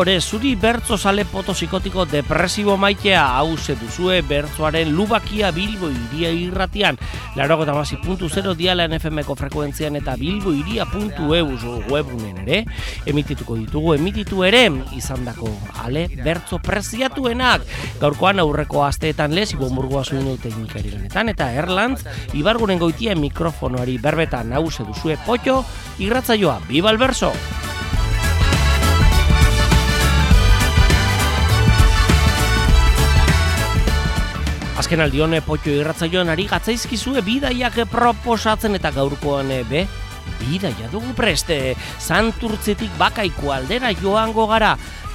ore, zuri bertzo sale potosiko depresibo maitea hause duzue bertzoaren lubakia bilbo iria irratian. Laro gota puntu zero diala NFM-ko frekuentzian eta bilbo iria puntu eus webunen ere. Emitituko ditugu, emititu ere, izan dako, ale, bertzo preziatuenak. Gaurkoan aurreko asteetan lez, ibo murgoa zuinu teknikari ganetan, eta Erlantz, ibarguren goitia mikrofonoari berbetan hause duzue potxo, irratzaioa, biba alberso! Azken aldione potxo irratzaioan ari gatzaizkizue bidaiak proposatzen eta gaurkoan eh, be, bidaia dugu preste, santurtzetik bakaiko aldera joango gara,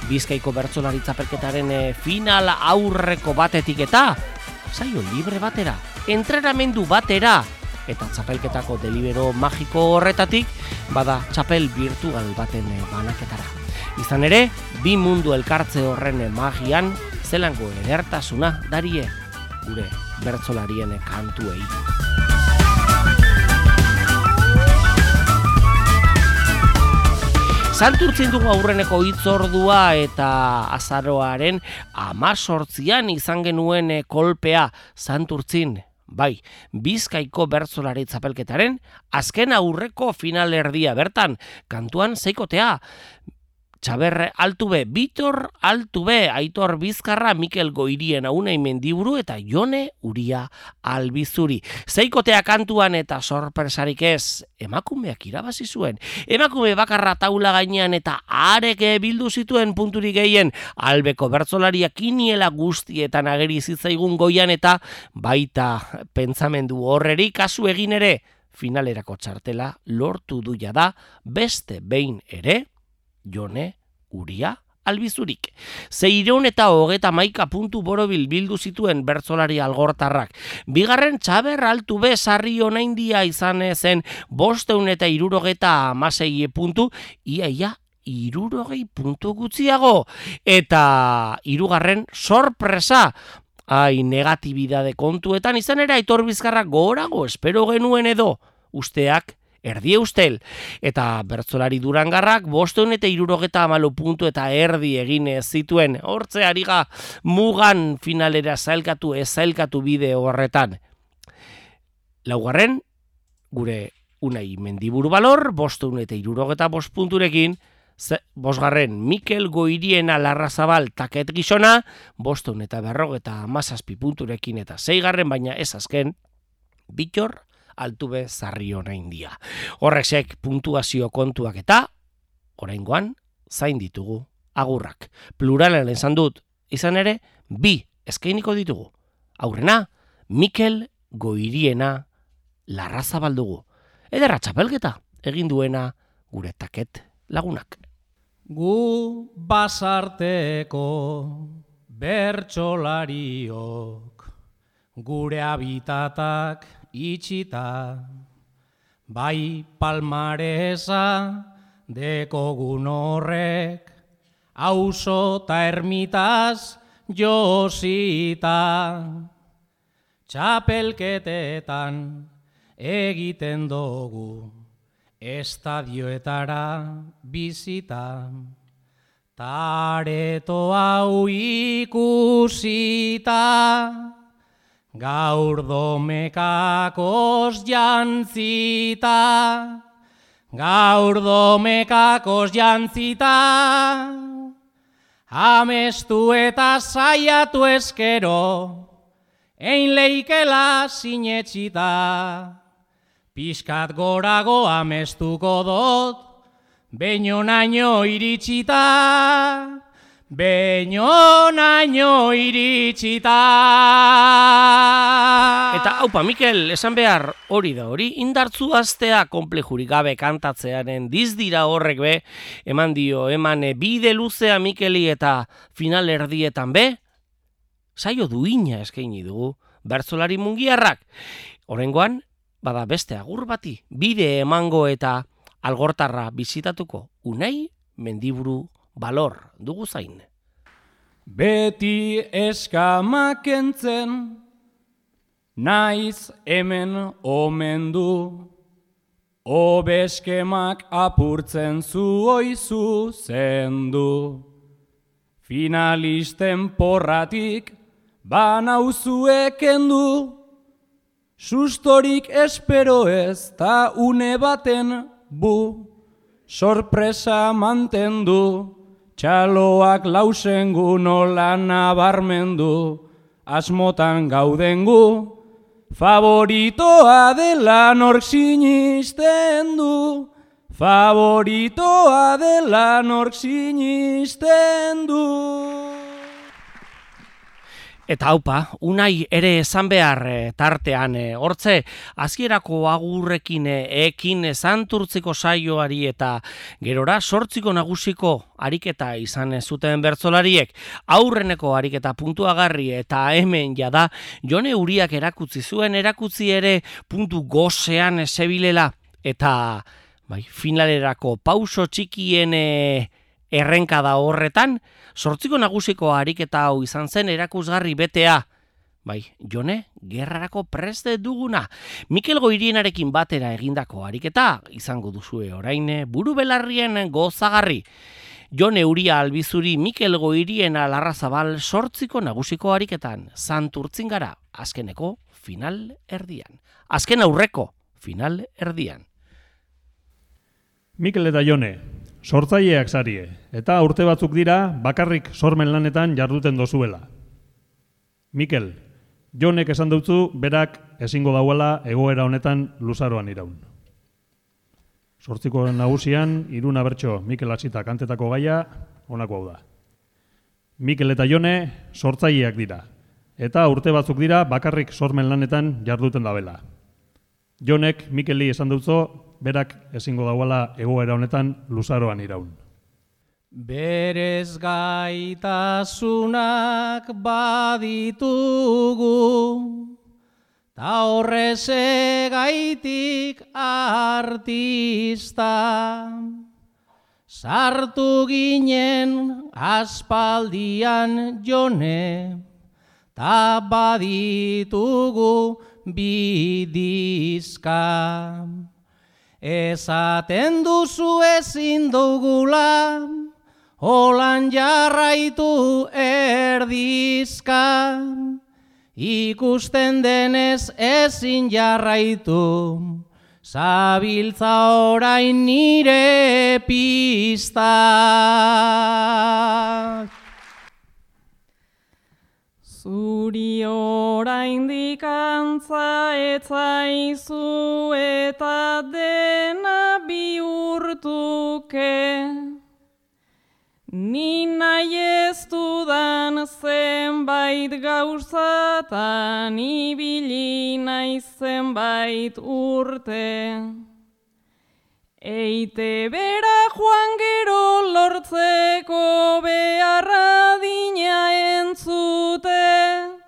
bizkaiko bertzolari zapelketaren eh, final aurreko batetik eta, saio libre batera, entrenamendu batera, eta txapelketako delibero magiko horretatik, bada txapel virtual baten eh, banaketara. Izan ere, bi mundu elkartze horren magian, zelango edertasuna darie gure bertzolarien kantuei. Santurtzin dugu aurreneko hitzordua eta azaroaren amazortzian izan genuen kolpea Santurtzin. Bai, bizkaiko bertzolari zapelketaren azken aurreko finalerdia bertan, kantuan zeikotea, Txaberre Altube, Bitor Altube, Aitor Bizkarra, Mikel Goirien aunei mendiburu eta Jone Uria Albizuri. Zeikotea kantuan eta sorpresarik ez, emakumeak irabazi zuen. Emakume bakarra taula gainean eta areke bildu zituen punturik gehien, albeko bertzolaria kiniela guztietan ageri zitzaigun goian eta baita pentsamendu horreri kasu egin ere, finalerako txartela lortu duia da beste behin ere, jone uria albizurik. Zeireun eta hogeta maika puntu borobil bildu zituen bertzolari algortarrak. Bigarren txaber altu be sarri onaindia izan zen bosteun eta irurogeta amasei puntu, ia ia irurogei puntu gutxiago. Eta irugarren sorpresa, ai negatibidade kontuetan izan era aitor bizkarra gorago espero genuen edo usteak erdi eustel. Eta bertzolari durangarrak, bosteun eta irurogeta amalu puntu eta erdi egin zituen. Hortze ariga mugan finalera zailkatu ez zailkatu bide horretan. Laugarren, gure unai mendiburu balor, bosteun eta irurogeta bost punturekin, Bosgarren, Mikel Goiriena Larrazabal taket gizona, bostun eta berrogeta amazazpi punturekin eta zeigarren, baina ez azken, Bitor altube zarri hona india. Horrexek puntuazio kontuak eta, oraingoan, zain ditugu agurrak. Pluralen esan dut, izan ere, bi eskainiko ditugu. Aurrena, Mikel Goiriena larraza baldugu. Ederra txapelgeta, egin duena gure taket lagunak. Gu basarteko bertsolariok gure habitatak itxita, bai palmaresa dekogun horrek, auzo ta ermitaz josita, txapelketetan egiten dugu, estadioetara bizita, tareto hau ikusita, Gaur domekakos jantzita, gaur domekakos jantzita, amestu eta saiatu eskero, ein leikela sinetxita, pixkat gorago amestuko dot, baino naino iritsita, Beño naino iritsita. Eta haupa, Mikel, esan behar hori da hori, indartzu astea komplejurik gabe kantatzearen dizdira horrek be, eman dio, eman e, bide luzea Mikeli eta final erdietan be, saio duina eskaini dugu, bertzolari mungiarrak. Horengoan, bada beste agur bati, bide emango eta algortarra bizitatuko, unai mendiburu balor dugu zain. Beti eskamak entzen, naiz hemen omen du, Obeskemak apurtzen zu oizu zendu. Finalisten porratik banauzueken du. Sustorik espero ez ta une baten bu. Sorpresa mantendu, txaloak lausengu nola nabarmendu. Asmotan gaudengu, Favoritoa dela nork sinisten du, favoritoa dela nork sinisten du. Eta haupa, unai ere esan behar e, tartean, e, hortze, azkierako agurrekin e, ekin santurtziko saioari eta gerora sortziko nagusiko ariketa izan zuten bertzolariek, aurreneko ariketa puntuagarri eta hemen jada, jone uriak erakutzi zuen erakutzi ere puntu gozean sebilela, eta bai, finalerako pauso txikien errenkada horretan, sortziko nagusiko ariketa hau izan zen erakusgarri betea. Bai, jone, gerrarako preste duguna. Mikel Goirienarekin batera egindako ariketa, izango duzue orain buru belarrien gozagarri. Jone Uria Albizuri Mikel Goirien alarrazabal sortziko nagusiko ariketan, santurtzin gara, azkeneko final erdian. Azken aurreko final erdian. Mikel eta Jone, sortzaileak zarie, eta urte batzuk dira bakarrik sormen lanetan jarduten dozuela. Mikel, jonek esan dutzu berak ezingo dauela egoera honetan luzaroan iraun. Sortziko nagusian, iruna bertso Mikel Atzita kantetako gaia, honako hau da. Mikel eta Jone sortzaileak dira, eta urte batzuk dira bakarrik sormen lanetan jarduten dabela. Jonek Mikeli esan dutzu berak ezingo dauala egoera honetan luzaroan iraun. Berez gaitasunak baditugu, ta horrez gaitik artista. Sartu ginen aspaldian jone, ta baditugu bidizka. Ezaten duzu ezin dugula, holan jarraitu erdizka. Ikusten denez ezin jarraitu, zabiltza orain nire pista. Zuri oraindik antza etzaizu eta dena bihurtuke. Ni nahi ez dudan zenbait gauzatan ibili nahi zenbait urte. Eite bera joan gero lortzeko beharra dina entzute.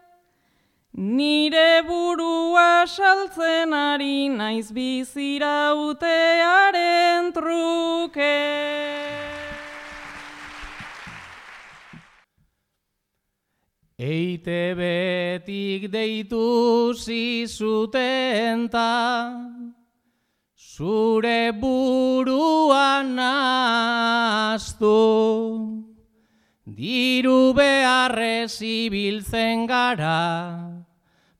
Nire burua saltzen ari naiz bizirautearen truke. Eite betik deitu zizuten zure buruan naztu, diru beharrez ibiltzen gara,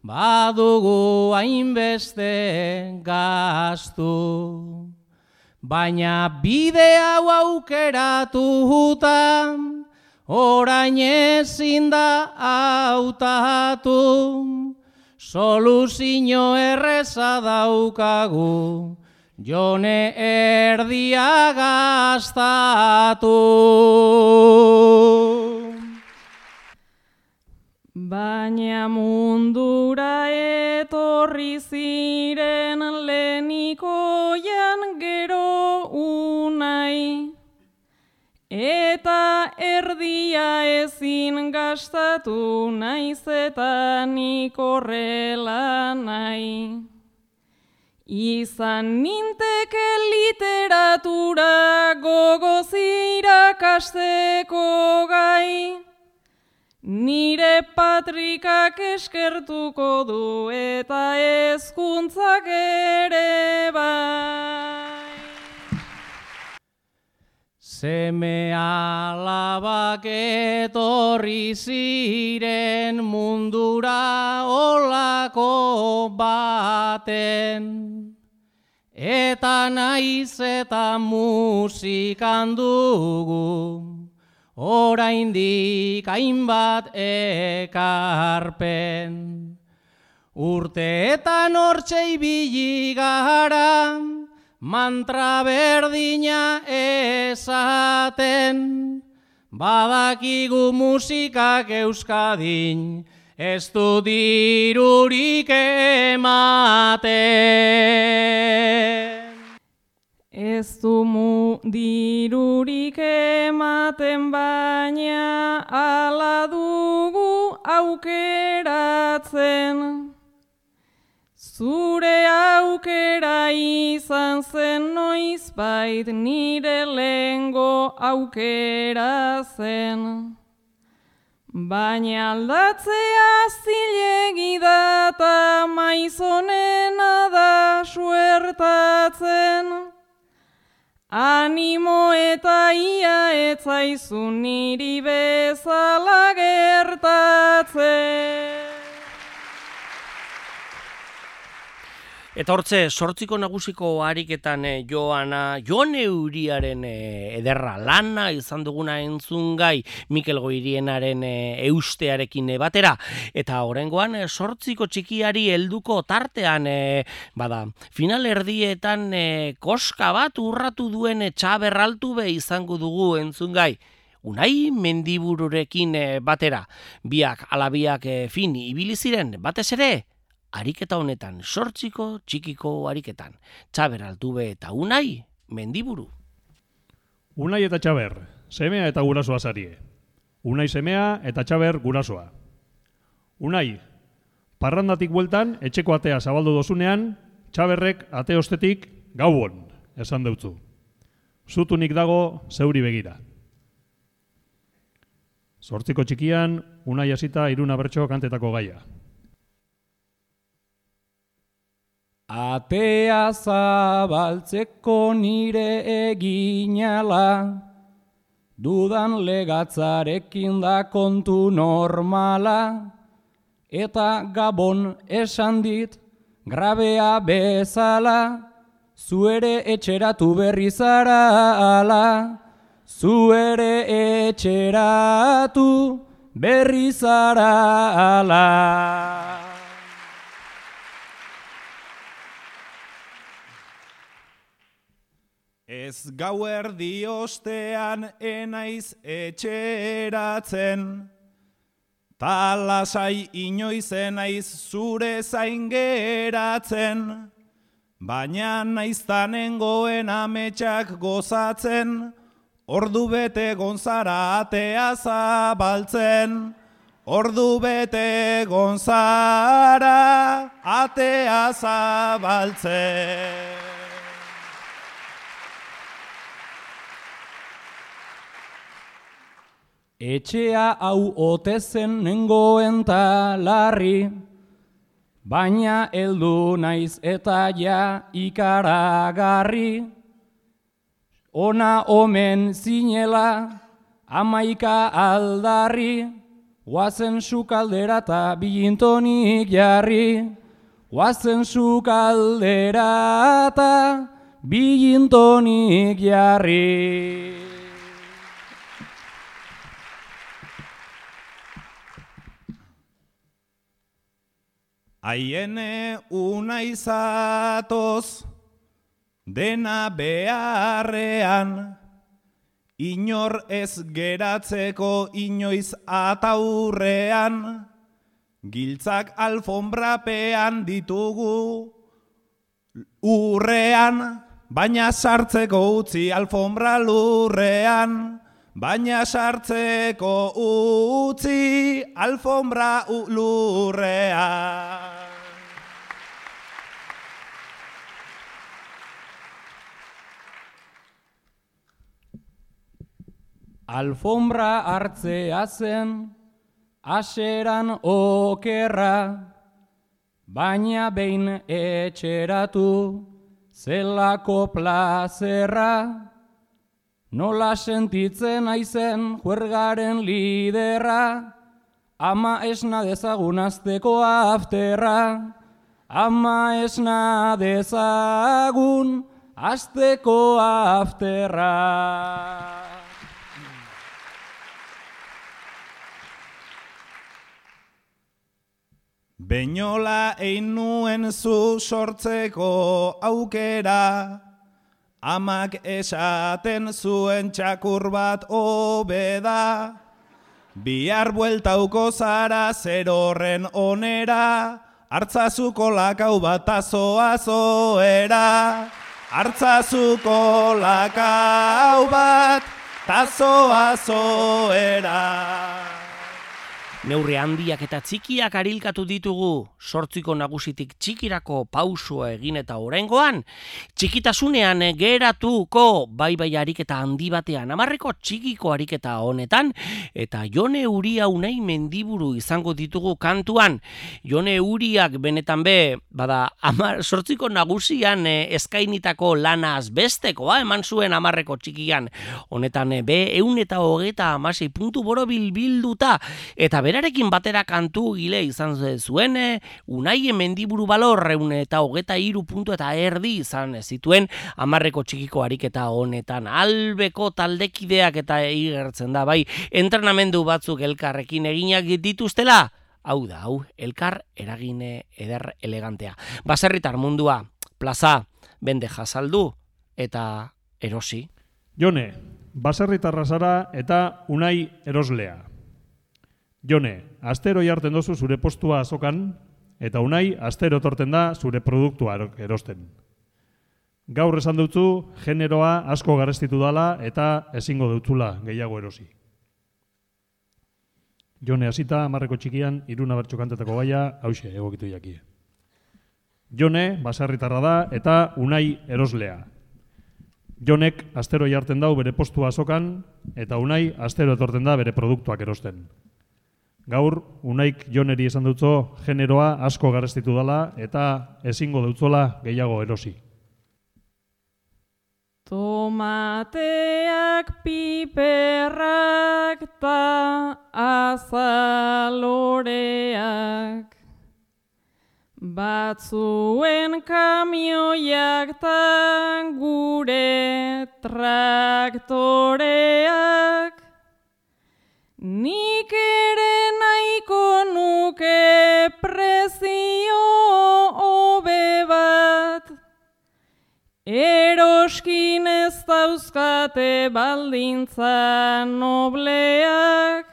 badugu hainbeste gaztu. Baina bide hau aukeratu hutan, orain ezin da autatu, soluzio erreza daukagu, jone erdia gaztatu. Baina mundura etorri ziren lenikoian gero unai, eta erdia ezin gastatu naiz eta nik horrela. Izan ninteke literatura gogoz irakasteko gai, Nire patrikak eskertuko du eta ezkuntzak ere bai. Seme alabak etorri ziren mundura olako baten. Eta naiz eta musikan dugu, oraindik hainbat ekarpen. Urteetan hortxe ibili gara, mantra berdina esaten, badakigu musikak euskadin, ez du dirurik ematen. Ez du mu dirurik ematen baina ala dugu aukeratzen. Zure aukera izan zen noizbait nire lengo aukera zen. Baina aldatzea zilegi da eta maizonena da suertatzen. Animo eta ia etzaizu niri bezala gertatzen. Eta hortze, sortziko nagusiko ariketan e, joana, jone uriaren e, ederra lana izan duguna entzun gai Mikel Goirienaren e, eustearekin e, batera. Eta horrengoan, e, sortziko txikiari helduko tartean, e, bada, final erdietan e, koska bat urratu duen e, txaberraltu be izango dugu entzun gai. Unai mendibururekin e, batera, biak alabiak e, fin ibili ziren batez ere, ariketa honetan, sortziko txikiko ariketan. Txaber altube eta unai, mendiburu. Unai eta Txaber, semea eta gurasoa zarie. Unai semea eta Txaber gurasoa. Unai, parrandatik bueltan, etxeko atea zabaldu dozunean, Txaberrek ate ostetik gauon, esan deutzu. Zutunik dago zeuri begira. Zortziko txikian, unai hasita iruna bertso kantetako gaia. Atea zabaltzeko nire eginala, dudan legatzarekin da kontu normala, eta gabon esan dit, grabea bezala, zuere etxeratu berri zara ala, zuere etxeratu berri zara ala. Ez gau erdi ostean enaiz etxeratzen, talasai inoiz enaiz zure zain geratzen, baina naiz tanengoen ametsak gozatzen, ordu bete gonzara atea zabaltzen, ordu bete gonzara atea zabaltzen. Etxea hau otezen nengoen talarri, baina heldu naiz eta ja ikaragarri. Ona omen zinela, amaika aldarri, guazen sukaldera eta bilintonik jarri. Guazen sukaldera eta bilintonik jarri. Aiene una izatoz, dena beharrean, inor ez geratzeko inoiz ataurrean, giltzak alfombrapean ditugu urrean, baina sartzeko utzi alfombra lurrean, baina sartzeko utzi alfombra lurrean. Alfombra hartzea zen, aseran okerra, baina behin etxeratu, zelako plazerra, nola sentitzen aizen juergaren liderra, ama esna dezagun azteko afterra, ama esna dezagun azteko afterra. Beñola egin nuen zu sortzeko aukera, amak esaten zuen txakur bat obeda, bihar bueltauko zara zer horren onera, hartzazuko lakau bat azoa zoera, hartzazuko lakau bat tazoa zoera. Neurri handiak eta txikiak arilkatu ditugu, sortziko nagusitik txikirako pausua egin eta oraingoan, txikitasunean geratuko bai bai ariketa handi batean, amarreko txikiko ariketa honetan, eta jone uria unai mendiburu izango ditugu kantuan, jone uriak benetan be, bada, amar, sortziko nagusian eh, eskainitako lanaz bestekoa, eman zuen amarreko txikian, honetan eh, be, eun eta hogeta amasei puntu borobil bilduta, eta berarekin batera kantu gile izan zuen, e, unai mendiburu balor reun eta hogeta iru puntu eta erdi izan zituen amarreko txikiko ariketa honetan. Albeko taldekideak eta igertzen da, bai, entrenamendu batzuk elkarrekin eginak dituztela, hau da, hau, elkar eragine eder elegantea. Baserritar mundua, plaza, bende jasaldu eta erosi. Jone, baserritarra zara eta unai eroslea. Jone, astero jarten dozu zure postua azokan, eta unai, astero torten da zure produktua erosten. Gaur esan dutzu, generoa asko garestitu dala eta ezingo dutzula gehiago erosi. Jone hasita amarreko txikian, iruna bertxo kantetako gaia, hause, egokitu jakie. Jone, basarritarra da, eta unai eroslea. Jonek astero jarten dau bere postua azokan, eta unai astero etorten da bere produktuak erosten. Gaur, unaik joneri esan dutzo, generoa asko garestitu dela eta ezingo dutzola gehiago erosi. Tomateak piperrak ta azaloreak Batzuen kamioiak ta gure traktoreak dauzkate baldintza nobleak,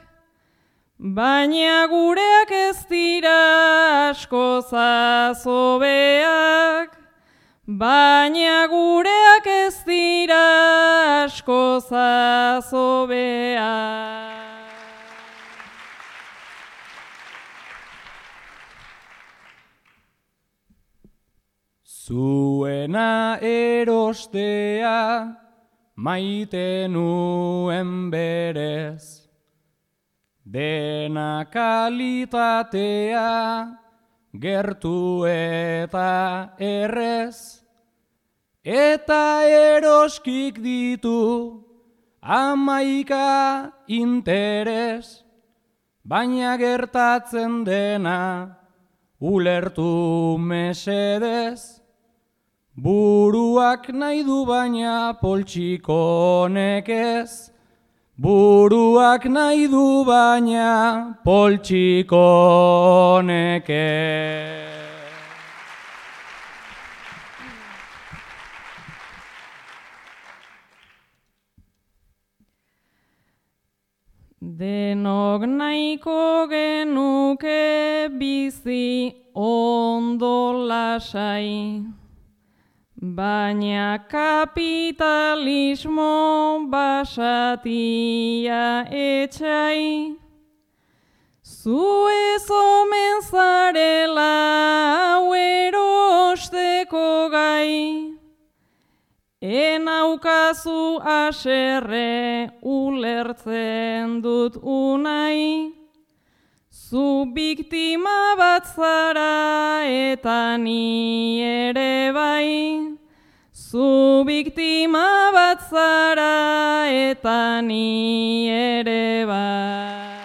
baina gureak ez dira asko zazobeak, baina gureak ez dira asko zazobeak. Zuena erostea maite nuen berez, dena kalitatea gertu eta errez, eta eroskik ditu amaika interes, baina gertatzen dena ulertu mesedez, Buruak nahi du baina poltsiko nekez, Buruak nahi du baina poltsiko nekez. Denok nahiko genuke bizi ondo lasai. Baina kapitalismo basatia etxai, zu ez omen zarela erosteko gai, enaukazu aserre ulertzen dut unai, Zu biktima bat zara eta ni ere bai. Zu biktima bat zara eta ni ere bai.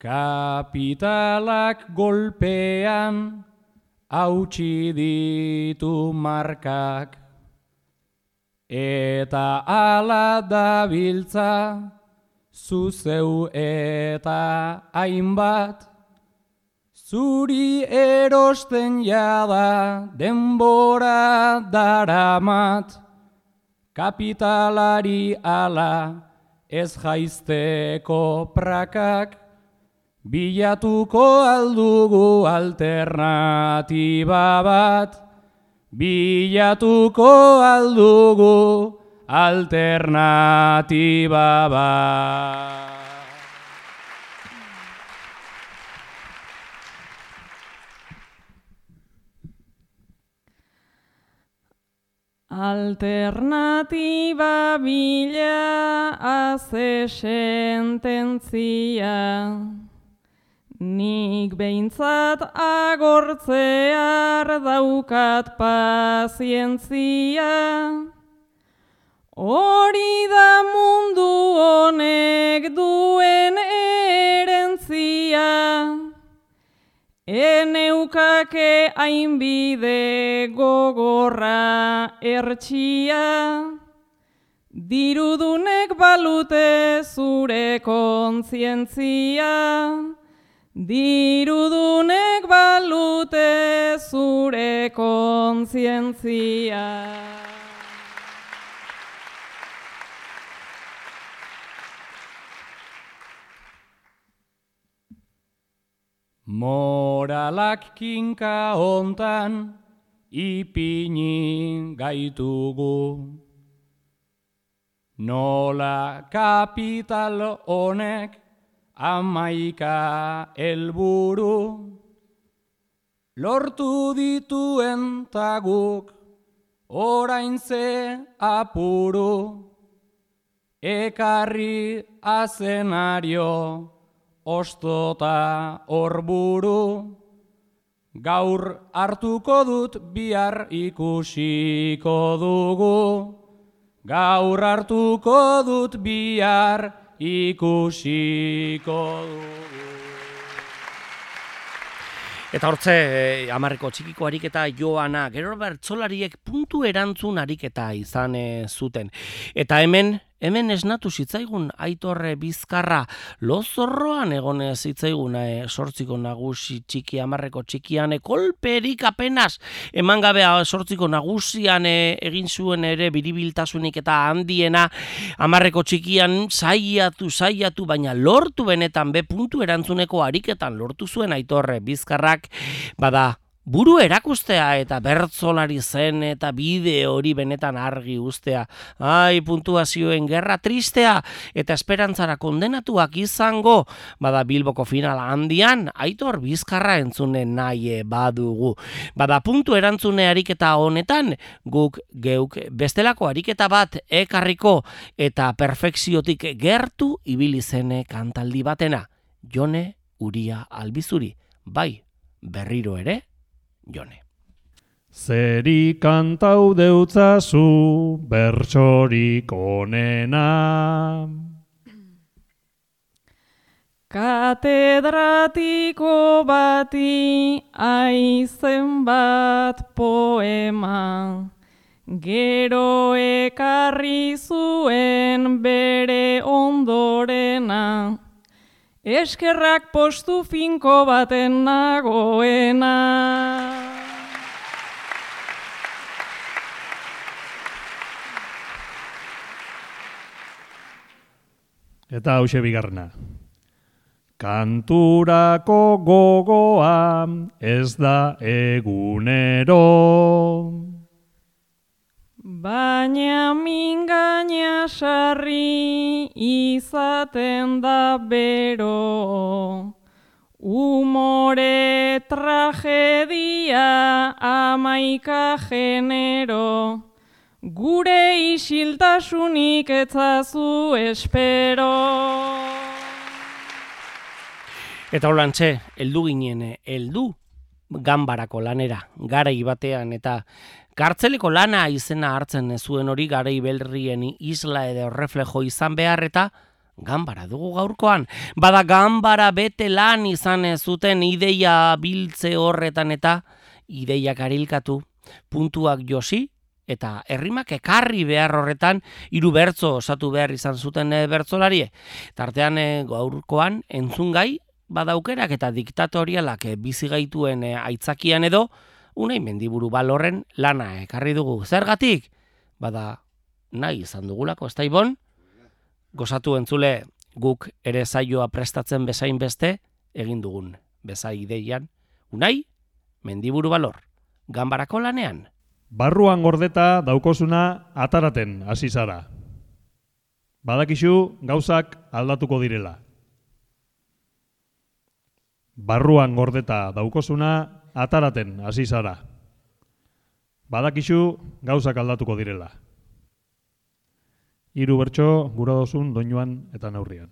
Kapitalak golpean hautsi ditu markak eta ala dabiltza zuzeu eta hainbat. Zuri erosten jada denbora daramat. Kapitalari ala ez jaizteko prakak. Bilatuko aldugu alternatiba bat, bilatuko aldugu alternatiba bat. Alternatiba bila haze sententzia, nik behintzat agortzear daukat pazientzia. Hori da mundu honek duen erentzia, Eneukake hainbide gogorra ertxia, dirudunek balute zure kontzientzia, dirudunek balute zure kontzientzia. Moralak kinka hontan ipini gaitugu. Nola kapital honek amaika helburu lortu dituen taguk orain ze apuru ekarri azenario ostota horburu, gaur hartuko dut bihar ikusiko dugu, gaur hartuko dut bihar ikusiko dugu. Eta hortze, eh, amarreko txikiko ariketa joana, gero bertzolariek puntu erantzun ariketa izan eh, zuten. Eta hemen, hemen esnatu zitzaigun aitorre bizkarra. Lozorroan egon zitzaigun e, sortziko nagusi txiki amarreko txikian e, kolperik apenas eman gabe sortziko nagusian e, egin zuen ere biribiltasunik eta handiena. Amarreko txikian saiatu saiatu baina lortu benetan be puntu erantzuneko ariketan lortu zuen aitorre bizkarrak. Bada buru erakustea eta bertzolari zen eta bide hori benetan argi ustea. Ai, puntuazioen gerra tristea eta esperantzara kondenatuak izango, bada Bilboko final handian, aitor bizkarra entzunen nahi badugu. Bada puntu erantzune ariketa honetan, guk geuk bestelako ariketa bat ekarriko eta perfekziotik gertu ibili zene kantaldi batena. Jone Uria Albizuri, bai, berriro ere, jone. Zeri kantau deutzazu bertsorik onena. Katedratiko bati aizen bat poema, gero ekarri zuen bere ondorena. Eskerrak postu finko baten nagoena. Eta hause bigarrena. Kanturako gogoa ez da egunero. Baina mingaina sarri izaten da bero. Umore tragedia amaika genero. gure isiltasunik etzazu espero. Eta holantxe, heldu ginen, eh, heldu ganbarako lanera, garai batean, eta kartzeleko lana izena hartzen zuen hori garai belrien isla edo reflejo izan behar eta ganbara dugu gaurkoan. Bada ganbara bete lan izan zuten ideia biltze horretan eta ideiak arilkatu, puntuak josi, eta herrimak ekarri behar horretan hiru bertzo osatu behar izan zuten e, bertzolarie. Tartean e, gaurkoan entzungai badaukerak eta diktatorialak e, bizi gaituen e, aitzakian edo unai mendiburu balorren lana ekarri dugu. Zergatik? Bada nahi izan dugulako, ez da ibon? Gozatu entzule guk ere saioa prestatzen bezain beste egin dugun bezai ideian. Unai, mendiburu balor, ganbarako lanean. Barruan gordeta daukosuna ataraten hasi zara. Badakizu gauzak aldatuko direla. Barruan gordeta daukosuna ataraten hasi zara. Badakizu gauzak aldatuko direla. Hiru bertso gura dozun doinuan eta neurrian.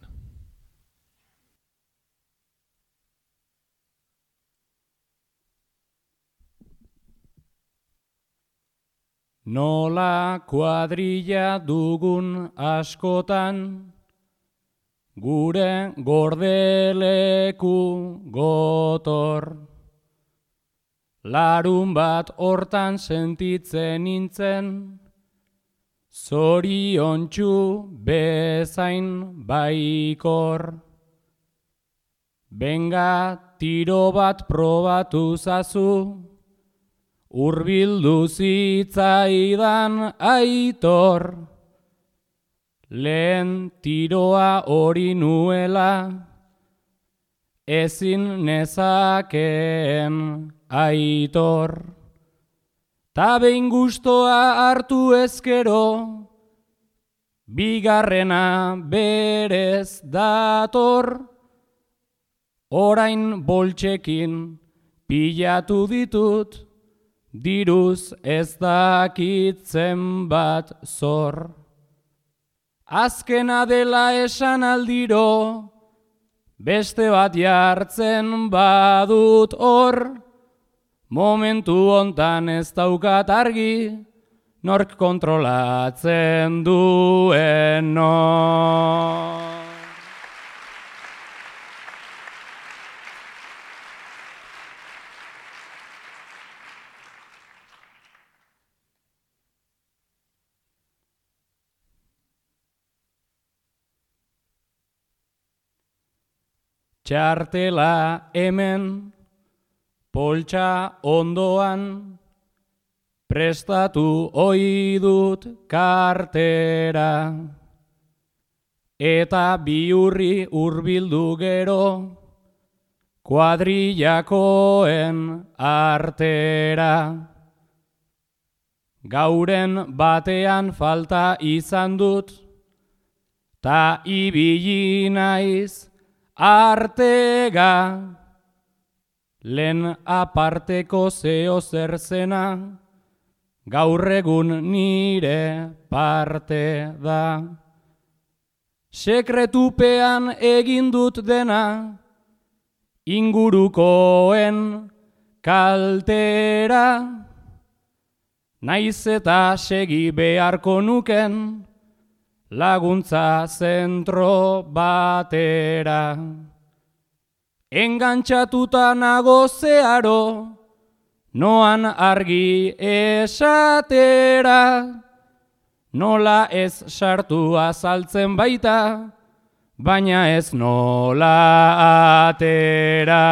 Nola kuadrilla dugun askotan, gure gordeleku gotor. Larun bat hortan sentitzen nintzen, zorion bezain baikor. Benga tiro bat probatu zazu, Urbildu zitzaidan aitor, lehen tiroa hori nuela, ezin nezakeen aitor. Ta behin gustoa hartu ezkero, bigarrena berez dator, orain boltsekin pilatu ditut, diruz ez dakitzen bat zor. Azkena dela esan aldiro, beste bat jartzen badut hor, momentu hontan ez daukat argi, nork kontrolatzen duen nor. Txartela hemen, poltsa ondoan, prestatu oidut kartera. Eta biurri urbildu gero, kuadrillakoen artera. Gauren batean falta izan dut, ta ibili naiz, artega, lehen aparteko zeo zer zena, gaur egun nire parte da. Sekretupean egin dut dena, ingurukoen kaltera, naiz eta segi beharko nuken, laguntza zentro batera. Engantxatuta nago zeharo, noan argi esatera, nola ez sartu azaltzen baita, baina ez nola atera.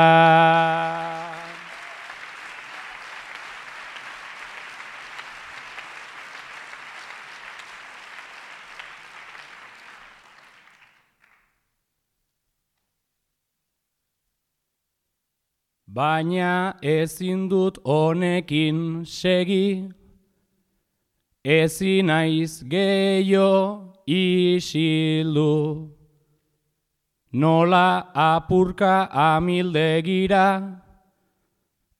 Baina ezin dut honekin segi, ezin naiz gehiago isildu. Nola apurka amildegira,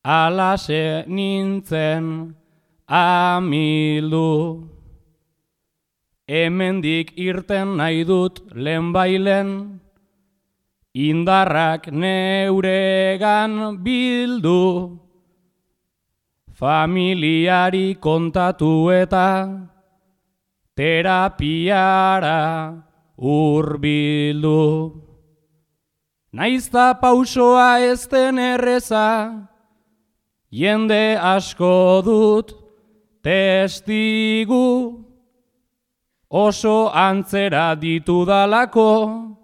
alase nintzen amildu. hemendik irten nahi dut lehen bailen, indarrak neuregan bildu, familiari kontatu eta terapiara urbildu. Naizta pausoa ez den erreza, jende asko dut testigu, oso antzera ditudalako,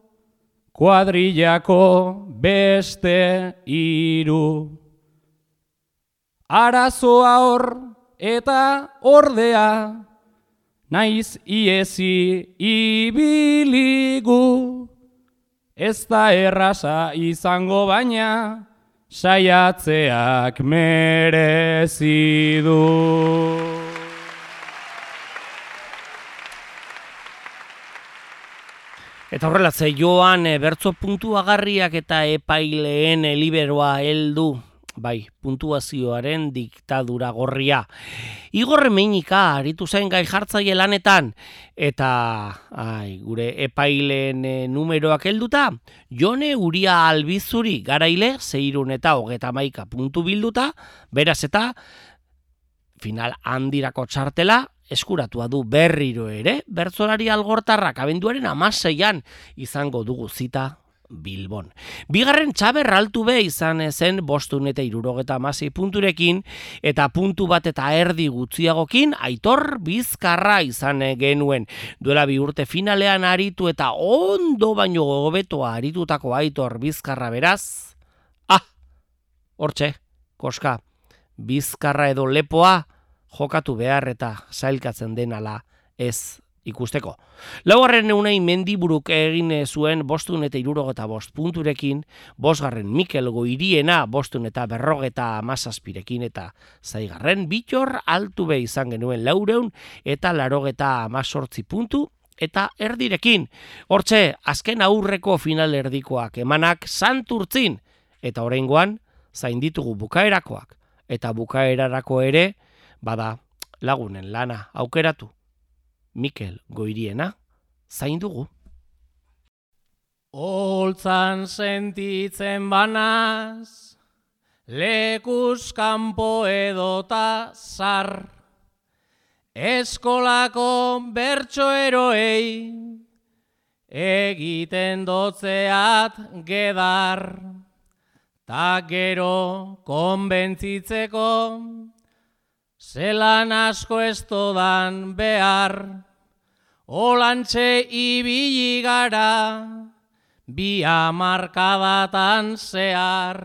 kuadrillako beste iru. Arazoa hor eta ordea, naiz iezi ibiligu, ez da errasa izango baina, saiatzeak merezi du. Eta horrela, ze joan e, bertzo puntuagarriak eta epaileen e, liberoa heldu bai, puntuazioaren diktadura gorria. Igor Meinika aritu zen gai jartzaile lanetan eta ai, gure epaileen e, numeroak helduta, Jone Uria Albizuri garaile zeirun eta hogeta maika puntu bilduta, beraz eta final handirako txartela eskuratua du berriro ere, bertzolari algortarrak abenduaren amaseian izango dugu zita Bilbon. Bigarren txaber altu be izan zen bostun eta irurogeta amasei punturekin eta puntu bat eta erdi gutziagokin aitor bizkarra izan genuen. Duela bi urte finalean aritu eta ondo baino gogobetoa aritutako aitor bizkarra beraz. Ah, hortxe, koska, bizkarra edo lepoa jokatu behar eta zailkatzen denala ez ikusteko. Laugarren eunei mendiburuk egin zuen bostun eta irurogeta bost punturekin, bosgarren Mikel Goiriena bostun eta berrogeta amazazpirekin eta zaigarren bitor altu be izan genuen laureun eta larogeta amazortzi puntu eta erdirekin. Hortxe, azken aurreko final erdikoak emanak santurtzin eta oraingoan zain ditugu bukaerakoak eta bukaerarako ere bada lagunen lana aukeratu. Mikel Goiriena, zain dugu. Oltzan sentitzen banaz, lekus kanpo edota zar, eskolako bertsoeroei, egiten dotzeat gedar, ta gero konbentzitzeko, zelan asko ez dodan behar, olantxe ibili gara, bi amarkadatan zehar,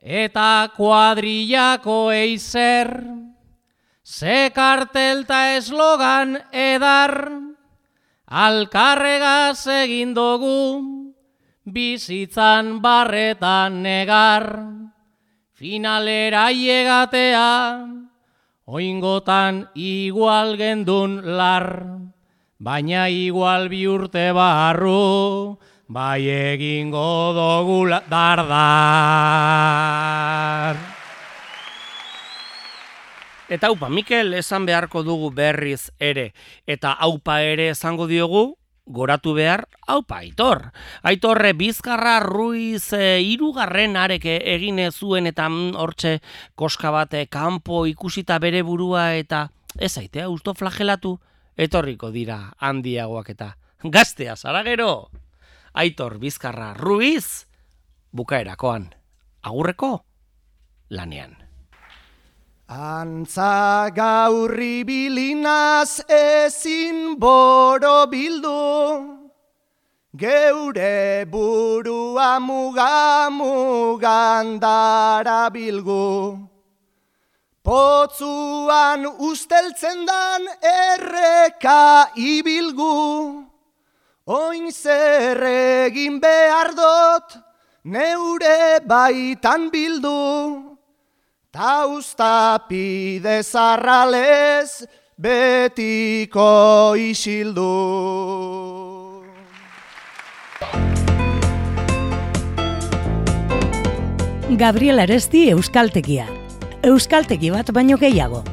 eta kuadrillako eizer, ze kartelta eslogan edar, alkarregaz egin dugu, bizitzan barretan negar, finalera iegatea, oingotan igual gendun lar, baina igual bi urte barru, bai egingo dugu dardar. Eta haupa, Mikel esan beharko dugu berriz ere, eta haupa ere esango diogu, goratu behar, haupa, aitor. Aitorre, bizkarra ruiz e, irugarren areke egin zuen eta mm, hortxe koska bate kanpo ikusita bere burua eta ez aitea, usto flagelatu, etorriko dira handiagoak eta gaztea zara gero. Aitor, bizkarra ruiz, bukaerakoan, agurreko, lanean. Antza gaurri bilinaz ezin boro bildu, geure burua muga mugandara bilgu. Potzuan usteltzen dan erreka ibilgu, oin zer egin behar dot, neure baitan bildu. Ta ustapide zarralez betiko isildu. Gabriel Aresti Euskaltegia. Euskaltegi bat baino gehiago.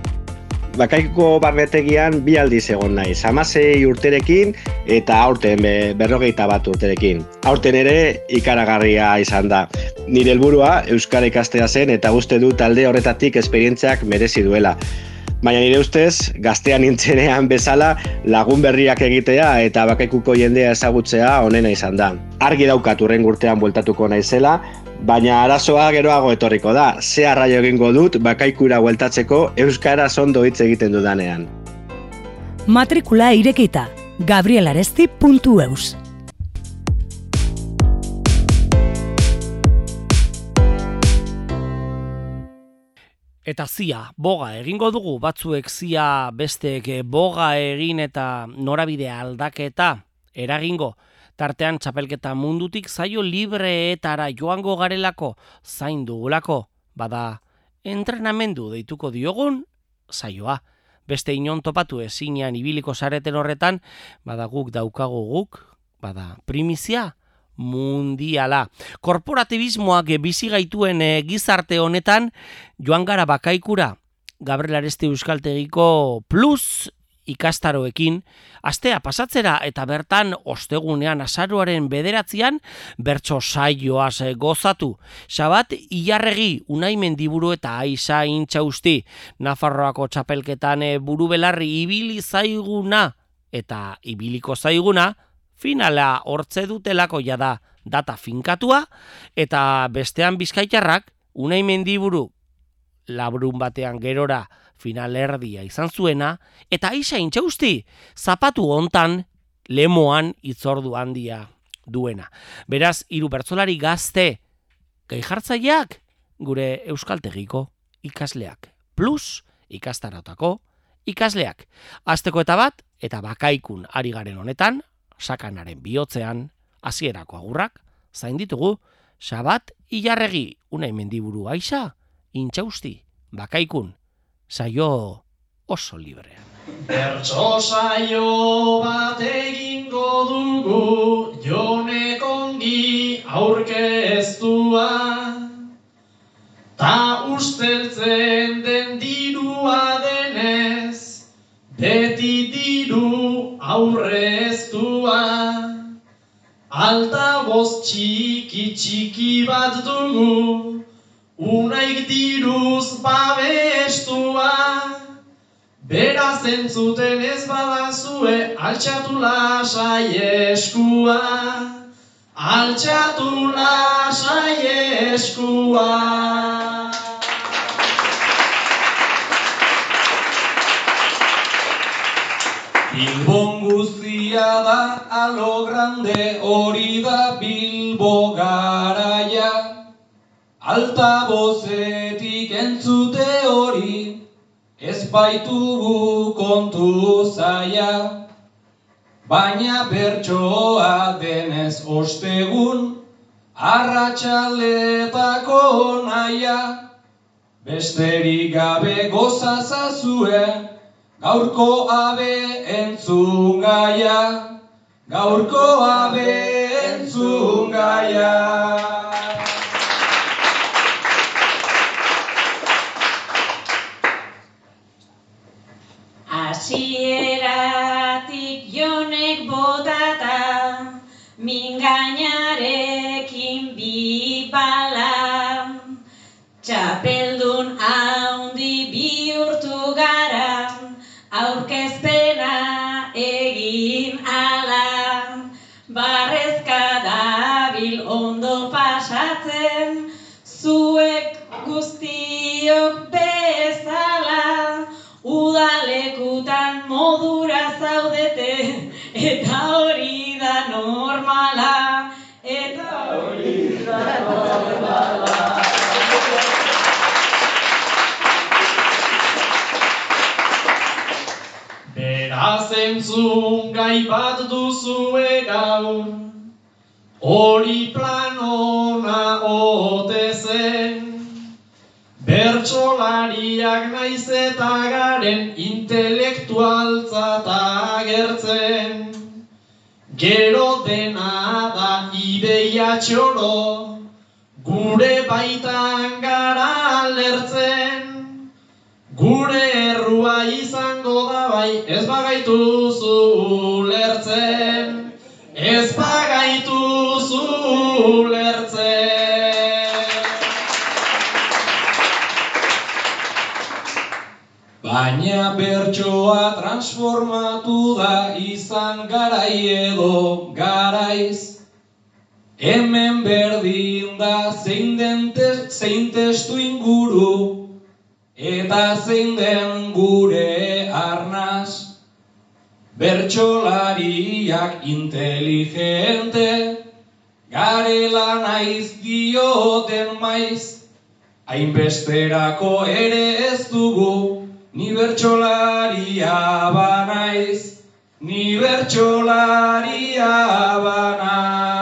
Bakaiko barbetegian bi aldiz egon naiz, amasei urterekin eta aurten be, berrogeita bat urterekin. Aurten ere ikaragarria izan da. Nire helburua Euskara ikastea zen eta uste du talde horretatik esperientziak merezi duela. Baina nire ustez, gaztean nintzenean bezala lagun berriak egitea eta bakaikuko jendea ezagutzea onena izan da. Argi daukat urren urtean bueltatuko naizela, baina arazoa geroago etorriko da. Ze arraio egingo dut bakaikura bueltatzeko Euskara ondo hitz egiten dudanean. Matrikula irekita. gabrielaresti.eus Eta zia, boga egingo dugu batzuek zia besteek boga egin eta norabide aldaketa eragingo. Tartean txapelketa mundutik zaio libreetara joango garelako zain dugulako. Bada, entrenamendu deituko diogun zaioa. Beste inon topatu ezinean ibiliko sareten horretan, bada guk daukago guk, bada primizia, mundiala. Korporatibismoak bizi gaituen e, gizarte honetan joan gara bakaikura Gabriel Areste Euskaltegiko plus ikastaroekin, astea pasatzera eta bertan ostegunean azaruaren bederatzean bertso saioaz gozatu. Sabat, ilarregi, unai mendiburu eta aiza intxausti, Nafarroako txapelketan e, buru belarri ibili zaiguna eta ibiliko zaiguna, finala hortze dutelako jada data finkatua, eta bestean bizkaitarrak, unai mendiburu labrun batean gerora final erdia izan zuena, eta isa intxausti, zapatu hontan lemoan itzordu handia duena. Beraz, hiru bertzolari gazte, gai jartzaileak, gure euskaltegiko ikasleak. Plus, ikastarotako ikasleak. Azteko eta bat, eta bakaikun ari garen honetan, sakanaren bihotzean, hasierako agurrak, zain ditugu, sabat ilarregi unai mendiburu aixa, intxausti, bakaikun, saio oso librean. Bertso saio bat egingo dugu jonek ongi aurkeztua Ta usteltzen den dirua denez Beti diru aurreztua Alta boz txiki txiki bat dugu Unaik diruz babestua Beraz entzuten ez badazue Altxatu lasai eskua. Altxatu lasai eskua. Bilbon guztia da alo grande hori da Bilbo garaia Alta bozetik entzute hori ez baitugu kontu zaia Baina bertsoa denez ostegun arratsaletako naia. Besterik gabe gozazazue Gaurko abe entzun gaia, gaurko abe entzun gaia. Guztiok bezala udalekutan modura zaudete eta hori da normala eta hori da normala Beraz entzun gai bat duzue gaur, hori plan ona ote zen. Bertsolariak naiz eta garen intelektualtzat agertzen. Gero dena da ideia txoro, gure baitan gara alertzen. Gure errua izango da bai, ez bagaituzu ulertzen, ez bagaituzu ulertzen. Baina bertsoa transformatu da izan garai edo garaiz. Hemen berdin da zein den te, zein testu inguru eta zein den gure arnaz. Bertsolariak inteligente garela naiz dioten maiz. Hainbesterako ere ez dugu Ni bertsolaria banaiz, ni bertsolaria banaiz.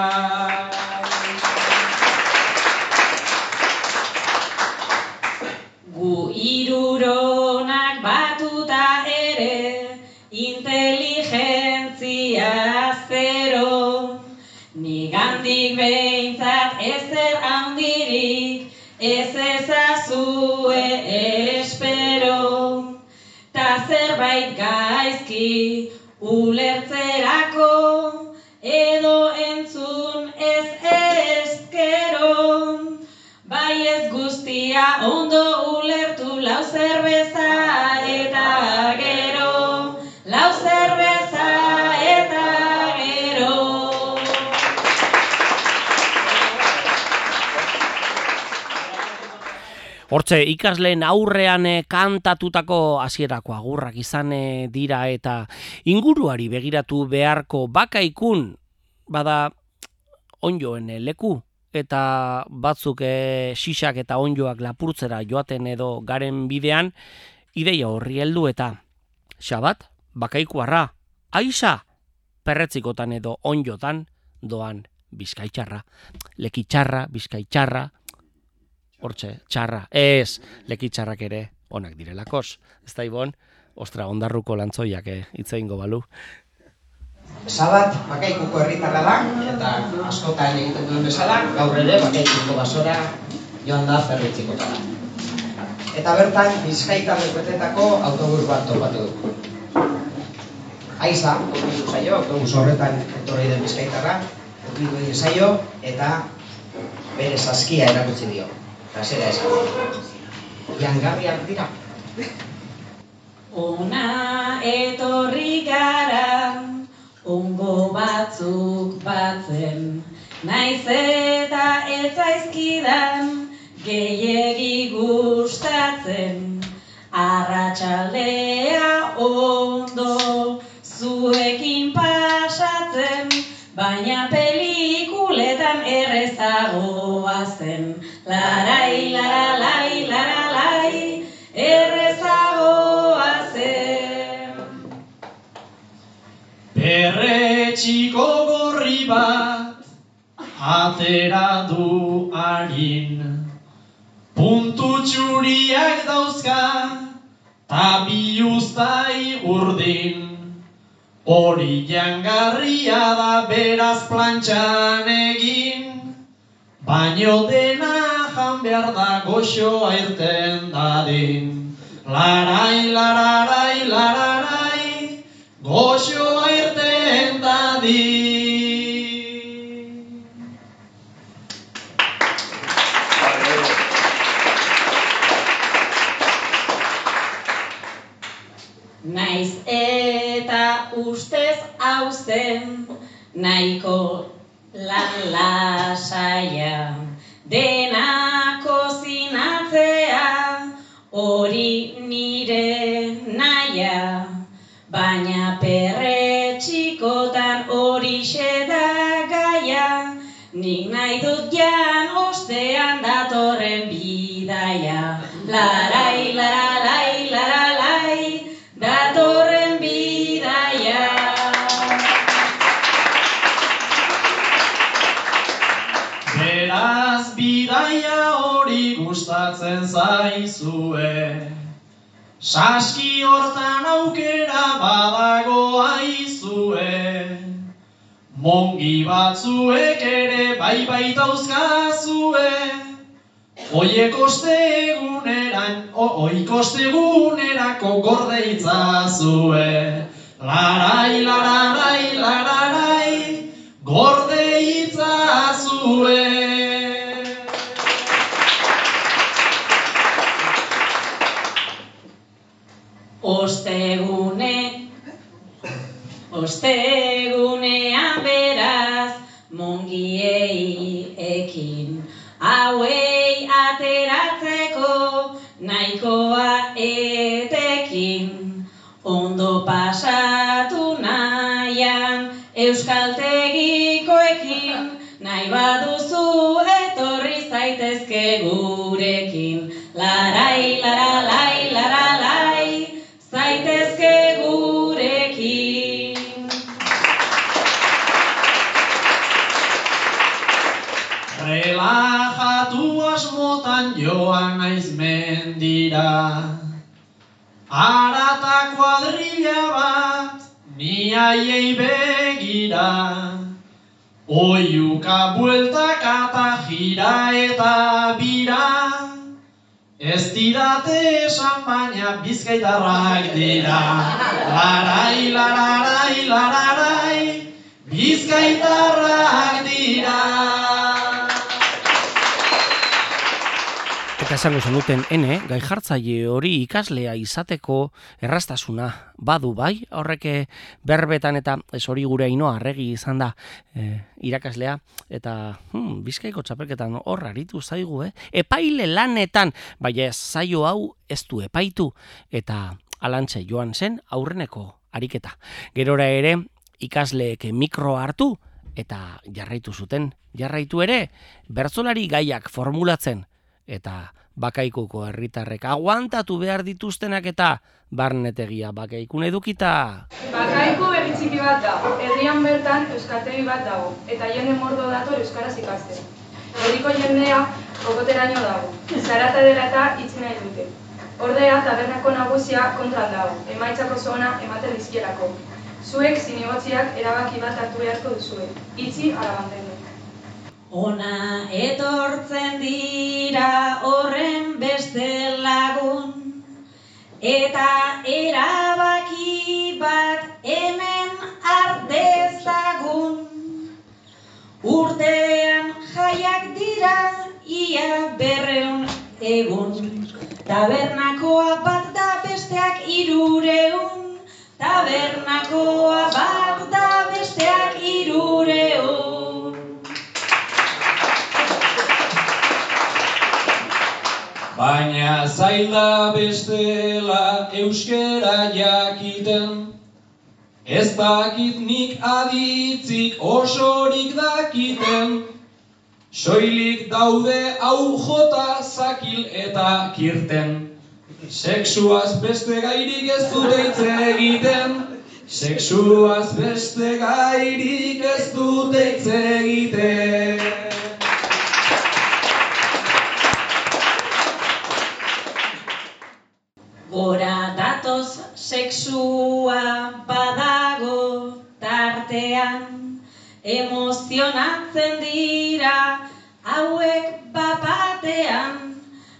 Gaizki ulertzerako, edo entzun ez ezkero. Bai ez guztia ondo ulertu lau zerbeza Hortze, ikasleen aurrean eh, kantatutako hasierako agurrak izan eh, dira eta inguruari begiratu beharko bakaikun bada onjoen eh, leku eta batzuk e, sisak eta onjoak lapurtzera joaten edo garen bidean ideia horri heldu eta xabat, bakaikuarra, aisa, perretzikotan edo onjotan doan bizkaitxarra, lekitxarra, bizkaitxarra, hortxe, txarra, ez, lekitxarrak ere onak direlakos. Ez da ibon, ostra, ondarruko lantzoiak eh, itzein balu. Sabat bakaikuko herritarra da, eta askotan egiten duen bezala, gaur ere bakaikuko basora joan da zerritzikotara. Eta bertan, bizkaita betetako autobus bat topatu dugu. Aiza, urbildu zaio, autobus horretan etorri den bizkaitarra, urbildu egin zaio, eta bere saskia erakutsi dio. Eta zera esan. Jangarriak dira. Ona etorri gara, ongo batzuk batzen, naiz eta ez zaizkidan, gehiegi gustatzen. Arratxaldea ondo zuekin pasatzen, baina pelikuletan errezagoa zen. Larai, laralai, laralai, errezagoa zen. Perretxiko gorri bat atera du harin Puntu txuriak dauzka ta bi uztai urdin Hori jangarria da beraz plantxan egin Baino dena jan behar da goxoa irten dadin Larai, lararai, lararai, goxoa irten dadin. Naiz eta ustez hauzen nahiko lan lasaia. Dena kozinatzea hori nire naia baina perretxikotan hori da gaia. Nik nahi dut jan ostean datorren bidaia. Larai laralai Saski hortan aukera badago aizue Mongi batzuek ere bai baitauzkazue Oiek oste egunera baina oikostegunerako gorde itzazue. Larai, lararai, lararai, gorde euskaltegikoekin, nahi baduzu etorri zaitezke gurekin. Larai, lara, lai, lara, lai, zaitezke gurekin. Relajatu asmotan joan naiz mendira. Arata kuadrilla bat, ni haiei begira. Oiuka bueltaka eta jira eta bira. Ez dirate esan baina bizkaitarrak dira. Larai, lararai, lararai, bizkaitarrak dira. Eta esango zenuten ene, gai jartzaile hori ikaslea izateko errastasuna badu bai, horrek eh, berbetan eta ez hori gure ainoa arregi izan da eh, irakaslea, eta hmm, bizkaiko txapelketan hor aritu zaigu, eh? epaile lanetan, baina zaio hau ez du epaitu, eta alantxe joan zen aurreneko ariketa. Gerora ere, ikasleek mikro hartu, eta jarraitu zuten, jarraitu ere, bertzolari gaiak formulatzen, eta bakaikuko herritarrek aguantatu behar dituztenak eta barnetegia bakaikun edukita. Bakaiku herri txiki bat da, herrian bertan euskaltegi bat dago, eta jende mordo dator euskaraz ikasten. Herriko jendea kokoteraino dago, zarata dela eta itzi dute. Ordea, tabernako nagusia kontran dago, emaitzako zona ematen dizkielako. Zuek zinegotziak erabaki bat hartu beharko duzue, itzi ala mantendu. Ona etortzen dira horren beste lagun, eta erabaki bat hemen ardezagun. Urtean jaiak dira ia berreun egun, tabernakoa bat da besteak irureun, tabernakoa bat da besteak irureun. Baina zaila bestela euskera jakiten, ez dakit nik aditzik osorik dakiten, soilik daude hau jota zakil eta kirten. Sexuaz beste gairik ez dute hitz egiten, sexuaz beste gairik ez dute hitz egiten. Gora datoz sexua badago tartean, emozionatzen dira hauek bapatean,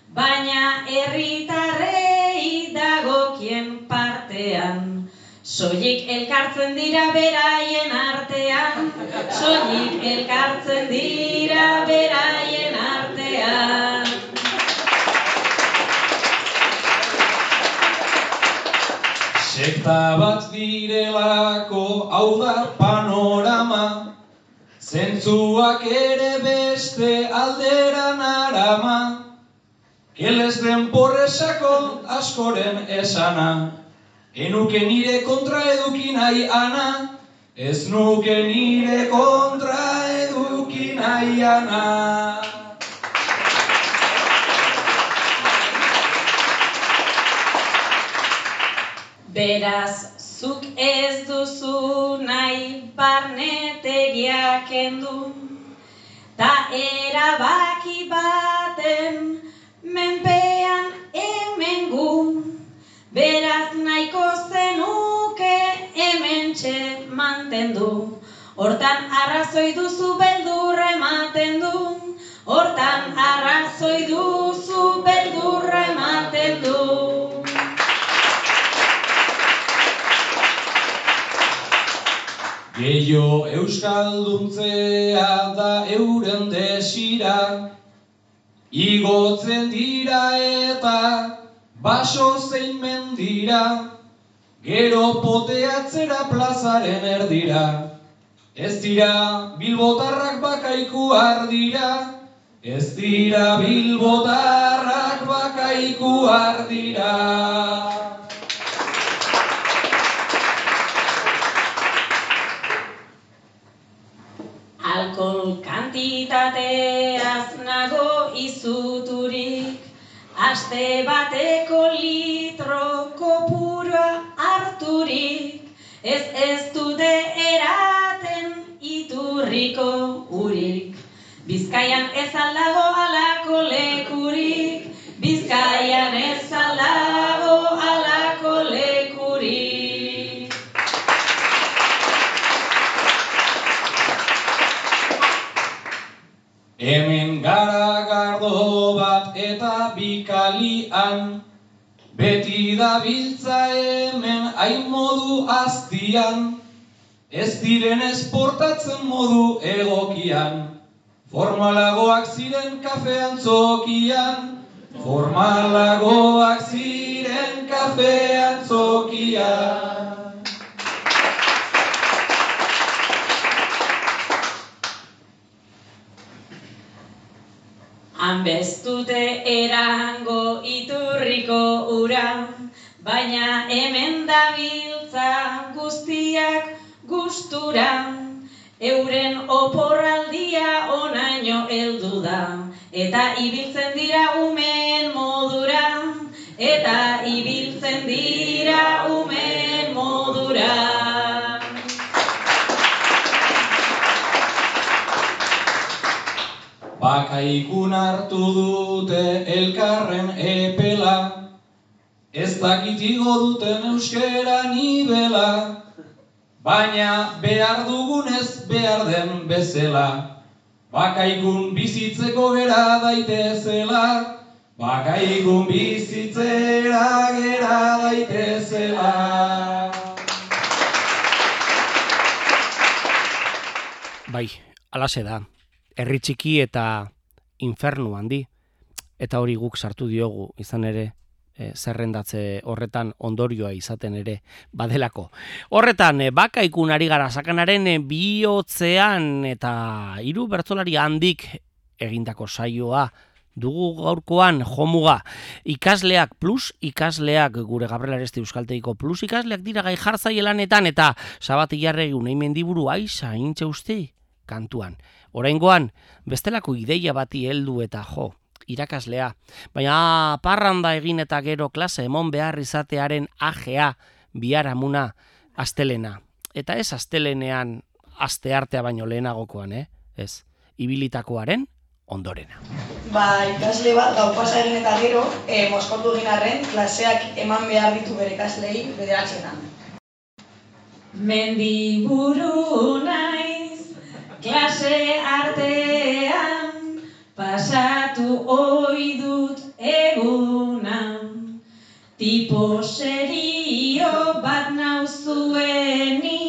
baina herritarrei dagokien partean. Soilik elkartzen dira beraien artean, soilik elkartzen dira Sekta bat direlako hau da panorama, zentzuak ere beste alderan arama, keles den porresako askoren esana, enuke nire kontra eduki nahi ana, ez nuke nire kontra eduki nahi ana. Beraz, zuk ez duzu nahi barnetegia kendu, ta erabaki baten menpean hemen gu. Beraz nahiko zenuke hemen mantendu, hortan arrazoi duzu beldur ematen du, hortan arrazoi duzu beldur ematen Geio euskalduntzea da euren desira, igotzen dira eta baso zein mendira, gero poteatzera plazaren erdira. Ez dira bilbotarrak bakaiku ardira, ez dira bilbotarrak bakaiku ardira. Aste bateko litro kopurua harturik, ez ez dute eraten iturriko urik. Bizkaian ez aldago alako lekurik, bikalian, beti da biltza hemen hain modu aztian, ez diren esportatzen modu egokian. Formalagoak ziren kafean zokian, formalagoak ziren kafean zokian. Hanbestute erango iturriko ura, baina hemen dabiltza guztiak gustura. Euren oporraldia onaino heldu da, eta ibiltzen dira umen modura, eta ibiltzen dira umen modura. Bakaikun hartu dute elkarren epela, ez dakit igo duten euskera nibela, baina behar dugunez behar den bezela. Bakaikun bizitzeko gera daitezela, bakaikun bizitzera gera daitezela. Bai, alaxe da. Herri txiki eta infernu handi. Eta hori guk sartu diogu, izan ere, e, zerrendatze horretan ondorioa izaten ere badelako. Horretan, e, bakaikun ari gara sakanaren e, bihotzean eta hiru bertzolari handik egindako saioa dugu gaurkoan jomuga ikasleak plus ikasleak gure Gabriel Aresti Euskaltegiko plus ikasleak dira gai jartzaile lanetan eta sabati jarregi unei mendiburu aisa intxe uste kantuan. Oraingoan bestelako ideia bati heldu eta jo, irakaslea. Baina parranda egin eta gero klase emon behar izatearen ajea biharamuna astelena. Eta ez astelenean aste artea baino lehenagokoan, eh? Ez, ibilitakoaren ondorena. Ba, ikasle bat gau pasa egin eta gero, e, moskortu egin arren, klaseak eman behar ditu bere ikaslei bederatzenan. Mendiburu naiz, klase artean, pasatu ohi dut egunan. Tipo serio bat nauzueni,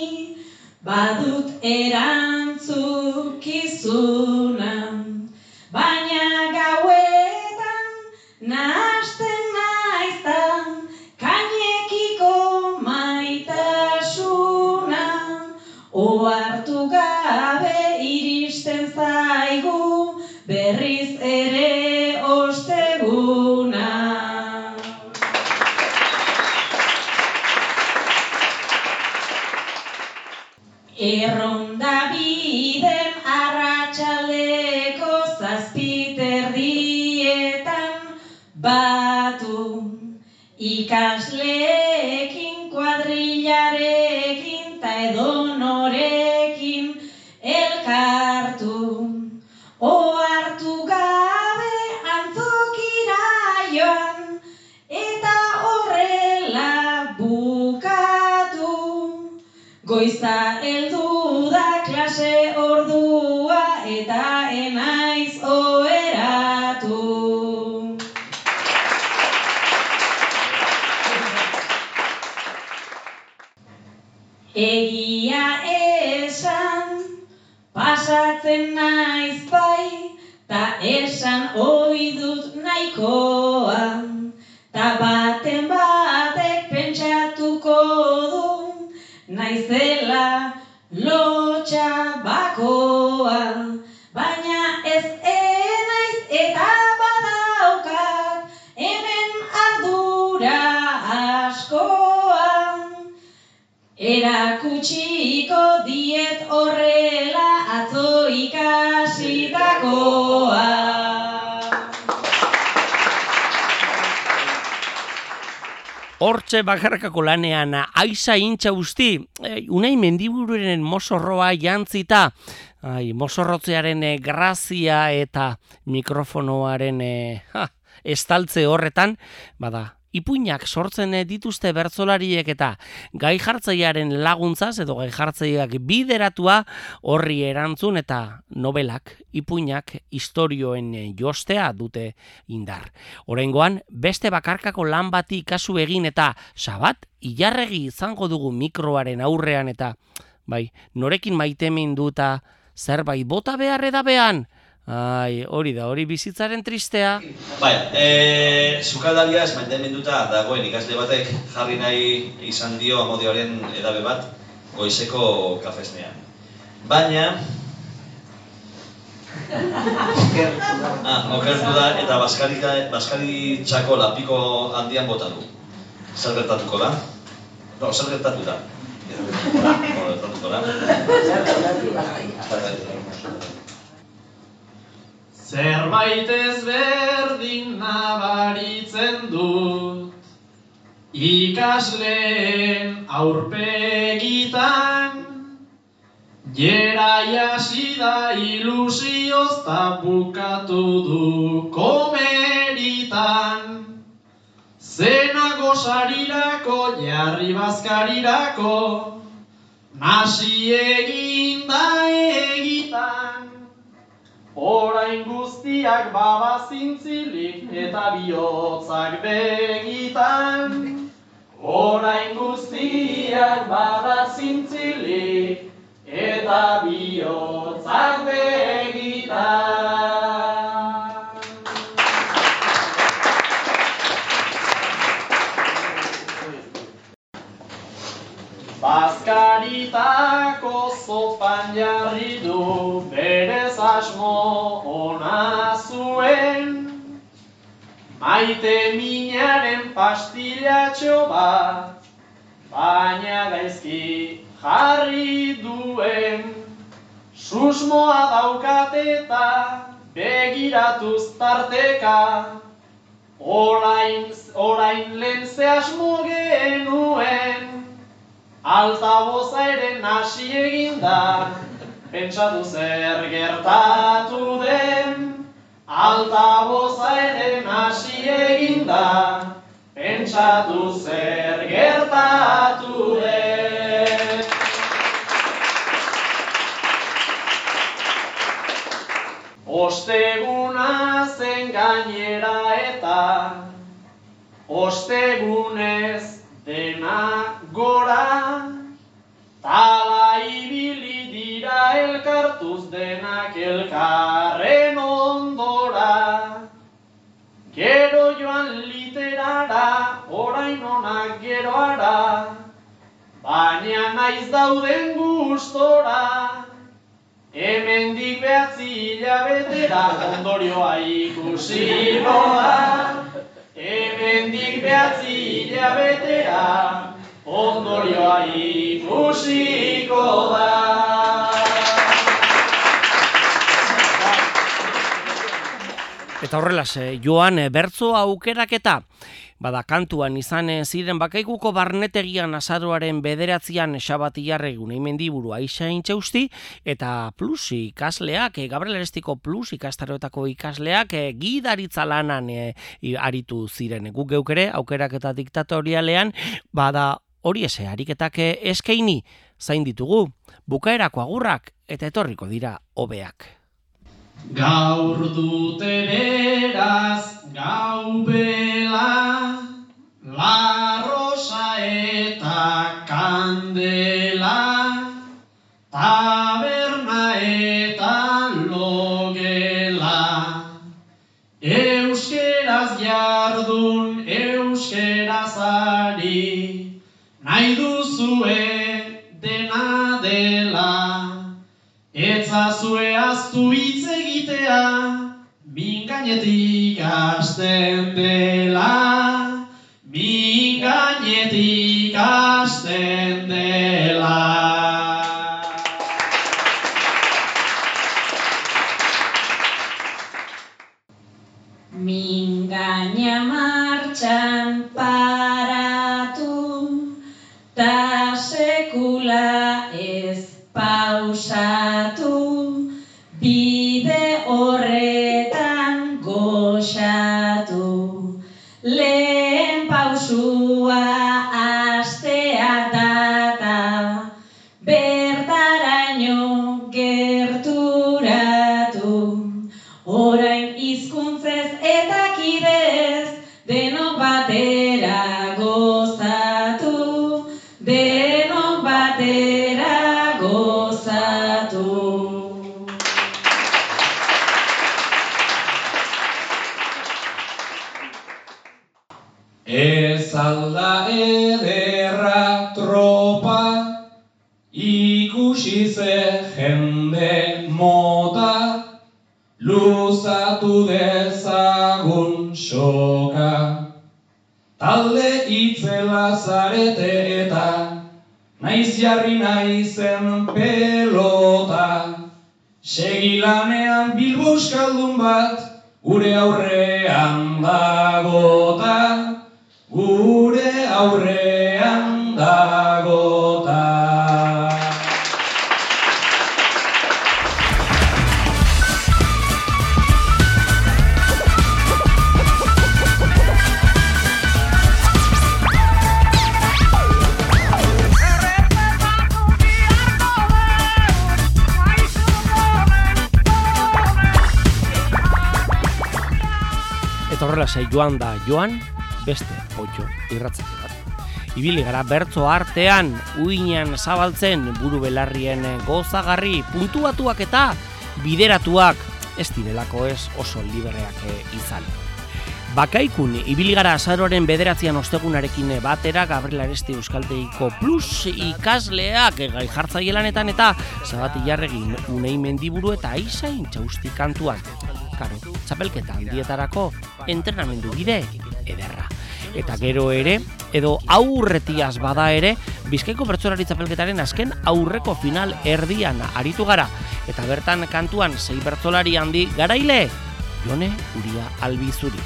badut erantzukizuna. Baina ikasleekin kuadrillarekin ta edonorekin Hortxe bakarkako lanean aiza intxa usti, e, unai mendibururen mosorroa jantzita, ai, mosorrotzearen e, grazia eta mikrofonoaren e, ha, estaltze horretan, bada, ipuinak sortzen dituzte bertzolariek eta gai jartzailearen laguntzaz edo gai jartzaileak bideratua horri erantzun eta novelak, ipuinak, istorioen jostea dute indar. Oraingoan beste bakarkako lan bati kasu egin eta sabat, ilarregi izango dugu mikroaren aurrean eta bai, norekin maitemin duta zerbait bota behar edabean, Ai, hori da, hori bizitzaren tristea. Bai, e, sukaldaria ez maiteminduta dagoen ikasle batek jarri nahi izan dio amodioaren edabe bat goizeko kafesnean. Baina... ah, okertu da eta baskarika, baskari txako lapiko handian bota du. Zer gertatuko da? No, zer gertatu da? Gertatuko da? Zerbait ezberdin nabaritzen dut. Ikasleen aurpegitan Jera jasi da ilusioz ta bukatu du komeritan. Zenago sarirako jarri bazkarirako Nasi egin da egitan Orain guztiak baba zintzilik eta bihotzak begitan. Orain guztiak baba zintzilik eta bihotzak begitan. Bazkaritako zopan jarri du berez asmo ona zuen. Maite minaren pastilatxo bat Baina gaizki jarri duen. Susmoa daukat eta begiratuz tarteka. Orain, orain lehen ze asmo Altaboza ere nasi egin da, pentsatu zer gertatu den. Altaboza ere nasi egin da, pentsatu zer gertatu den. Osteguna zen gainera eta, ostegunez dena gora, tala ibili dira elkartuz denak elkarren ondora. Gero joan literara, orain onak geroara, baina naiz dauden gustora. Hemendik behatzi hilabetera ondorioa ikusi noa. Hemendik behatzi hilabetera ondorioa ikusiko da. Eta horrelaz, joan eh, bertzo aukeraketa, bada kantuan izan eh, ziren bakaikuko barnetegian azaroaren bederatzean xabatiarre gunei mendiburu aixa intxausti, eta plus ikasleak, eh, Gabriel Arestiko plus ikastaroetako ikasleak gidaritza lanan aritu ziren. Guk geukere, aukeraketa diktatorialean, bada hori ese ariketak eskaini zain ditugu bukaerako agurrak eta etorriko dira hobeak. Gaur duten eraz, gau bela, la rosa eta kandela, taberna eta logela. Euskeraz jardun, euskeraz ari, nahi duzue dena dela, etzazue aztu hitz egitea, min gainetik hasten dela, min gainetik hasten dela. Mingaina martxan jarri naizen pelota. Segilanean bilbo euskaldun bat, gure aurrean dagota, Eta horrela sei joan da joan, beste otxo irratzake bat. Ibili gara bertzo artean, uinean zabaltzen buru belarrien gozagarri, puntuatuak eta bideratuak, ez direlako ez oso libereak eh, izan. Bakaikun, ibili gara azaroaren bederatzean ostegunarekin batera Gabriel Aresti Euskaltegiko plus ikasleak gai lanetan eta Zabati Jarregin unei mendiburu eta aizain txausti kantuan. Karo, txapelketa handietarako entrenamendu bide ederra. Eta gero ere, edo aurretiaz bada ere, Bizkaiko bertsolari txapelketaren azken aurreko final erdian aritu gara. Eta bertan kantuan sei bertsolari handi garaile, Jone Uria Albizuri.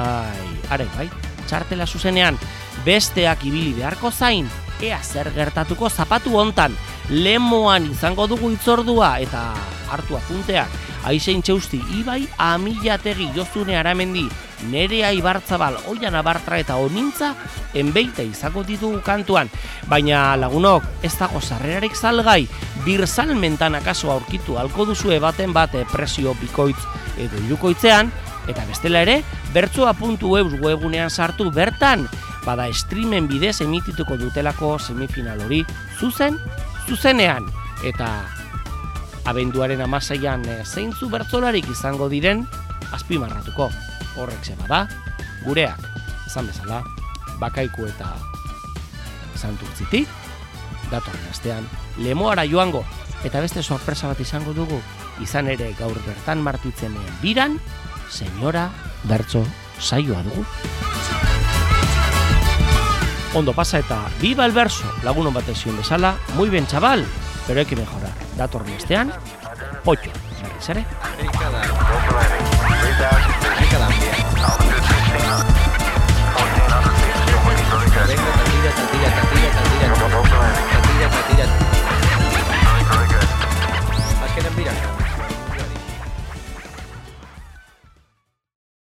Ai, are bai, txartela zuzenean, besteak ibili beharko zain, ea zer gertatuko zapatu hontan, lemoan izango dugu itzordua eta hartu apunteak, aizein txeusti, ibai amilategi jozune aramendi, nerea ibartzabal, oian abartra eta onintza, enbeita izango ditugu kantuan, baina lagunok, ez dago sarrerarik salgai, birsalmentan akaso aurkitu halko duzue baten bate presio bikoitz edo irukoitzean, eta bestela ere, bertsoa.eus webunean sartu bertan, bada streamen bidez emitituko dutelako semifinal hori zuzen, zuzenean. Eta abenduaren amaseian eh, zeintzu bertzolarik izango diren, azpimarratuko. Horrek ze bada, gureak, esan bezala, bakaiku eta santurtzitik, datorren astean, lemoara joango, eta beste sorpresa bat izango dugu, izan ere gaur bertan martitzen biran, senyora bertso saioa dugu. Ondo pasa eta viva el verso, lagunon bat zion bezala, muy bien chaval, pero hay que mejorar. datorren astean, potxo, berriz ere. Venga,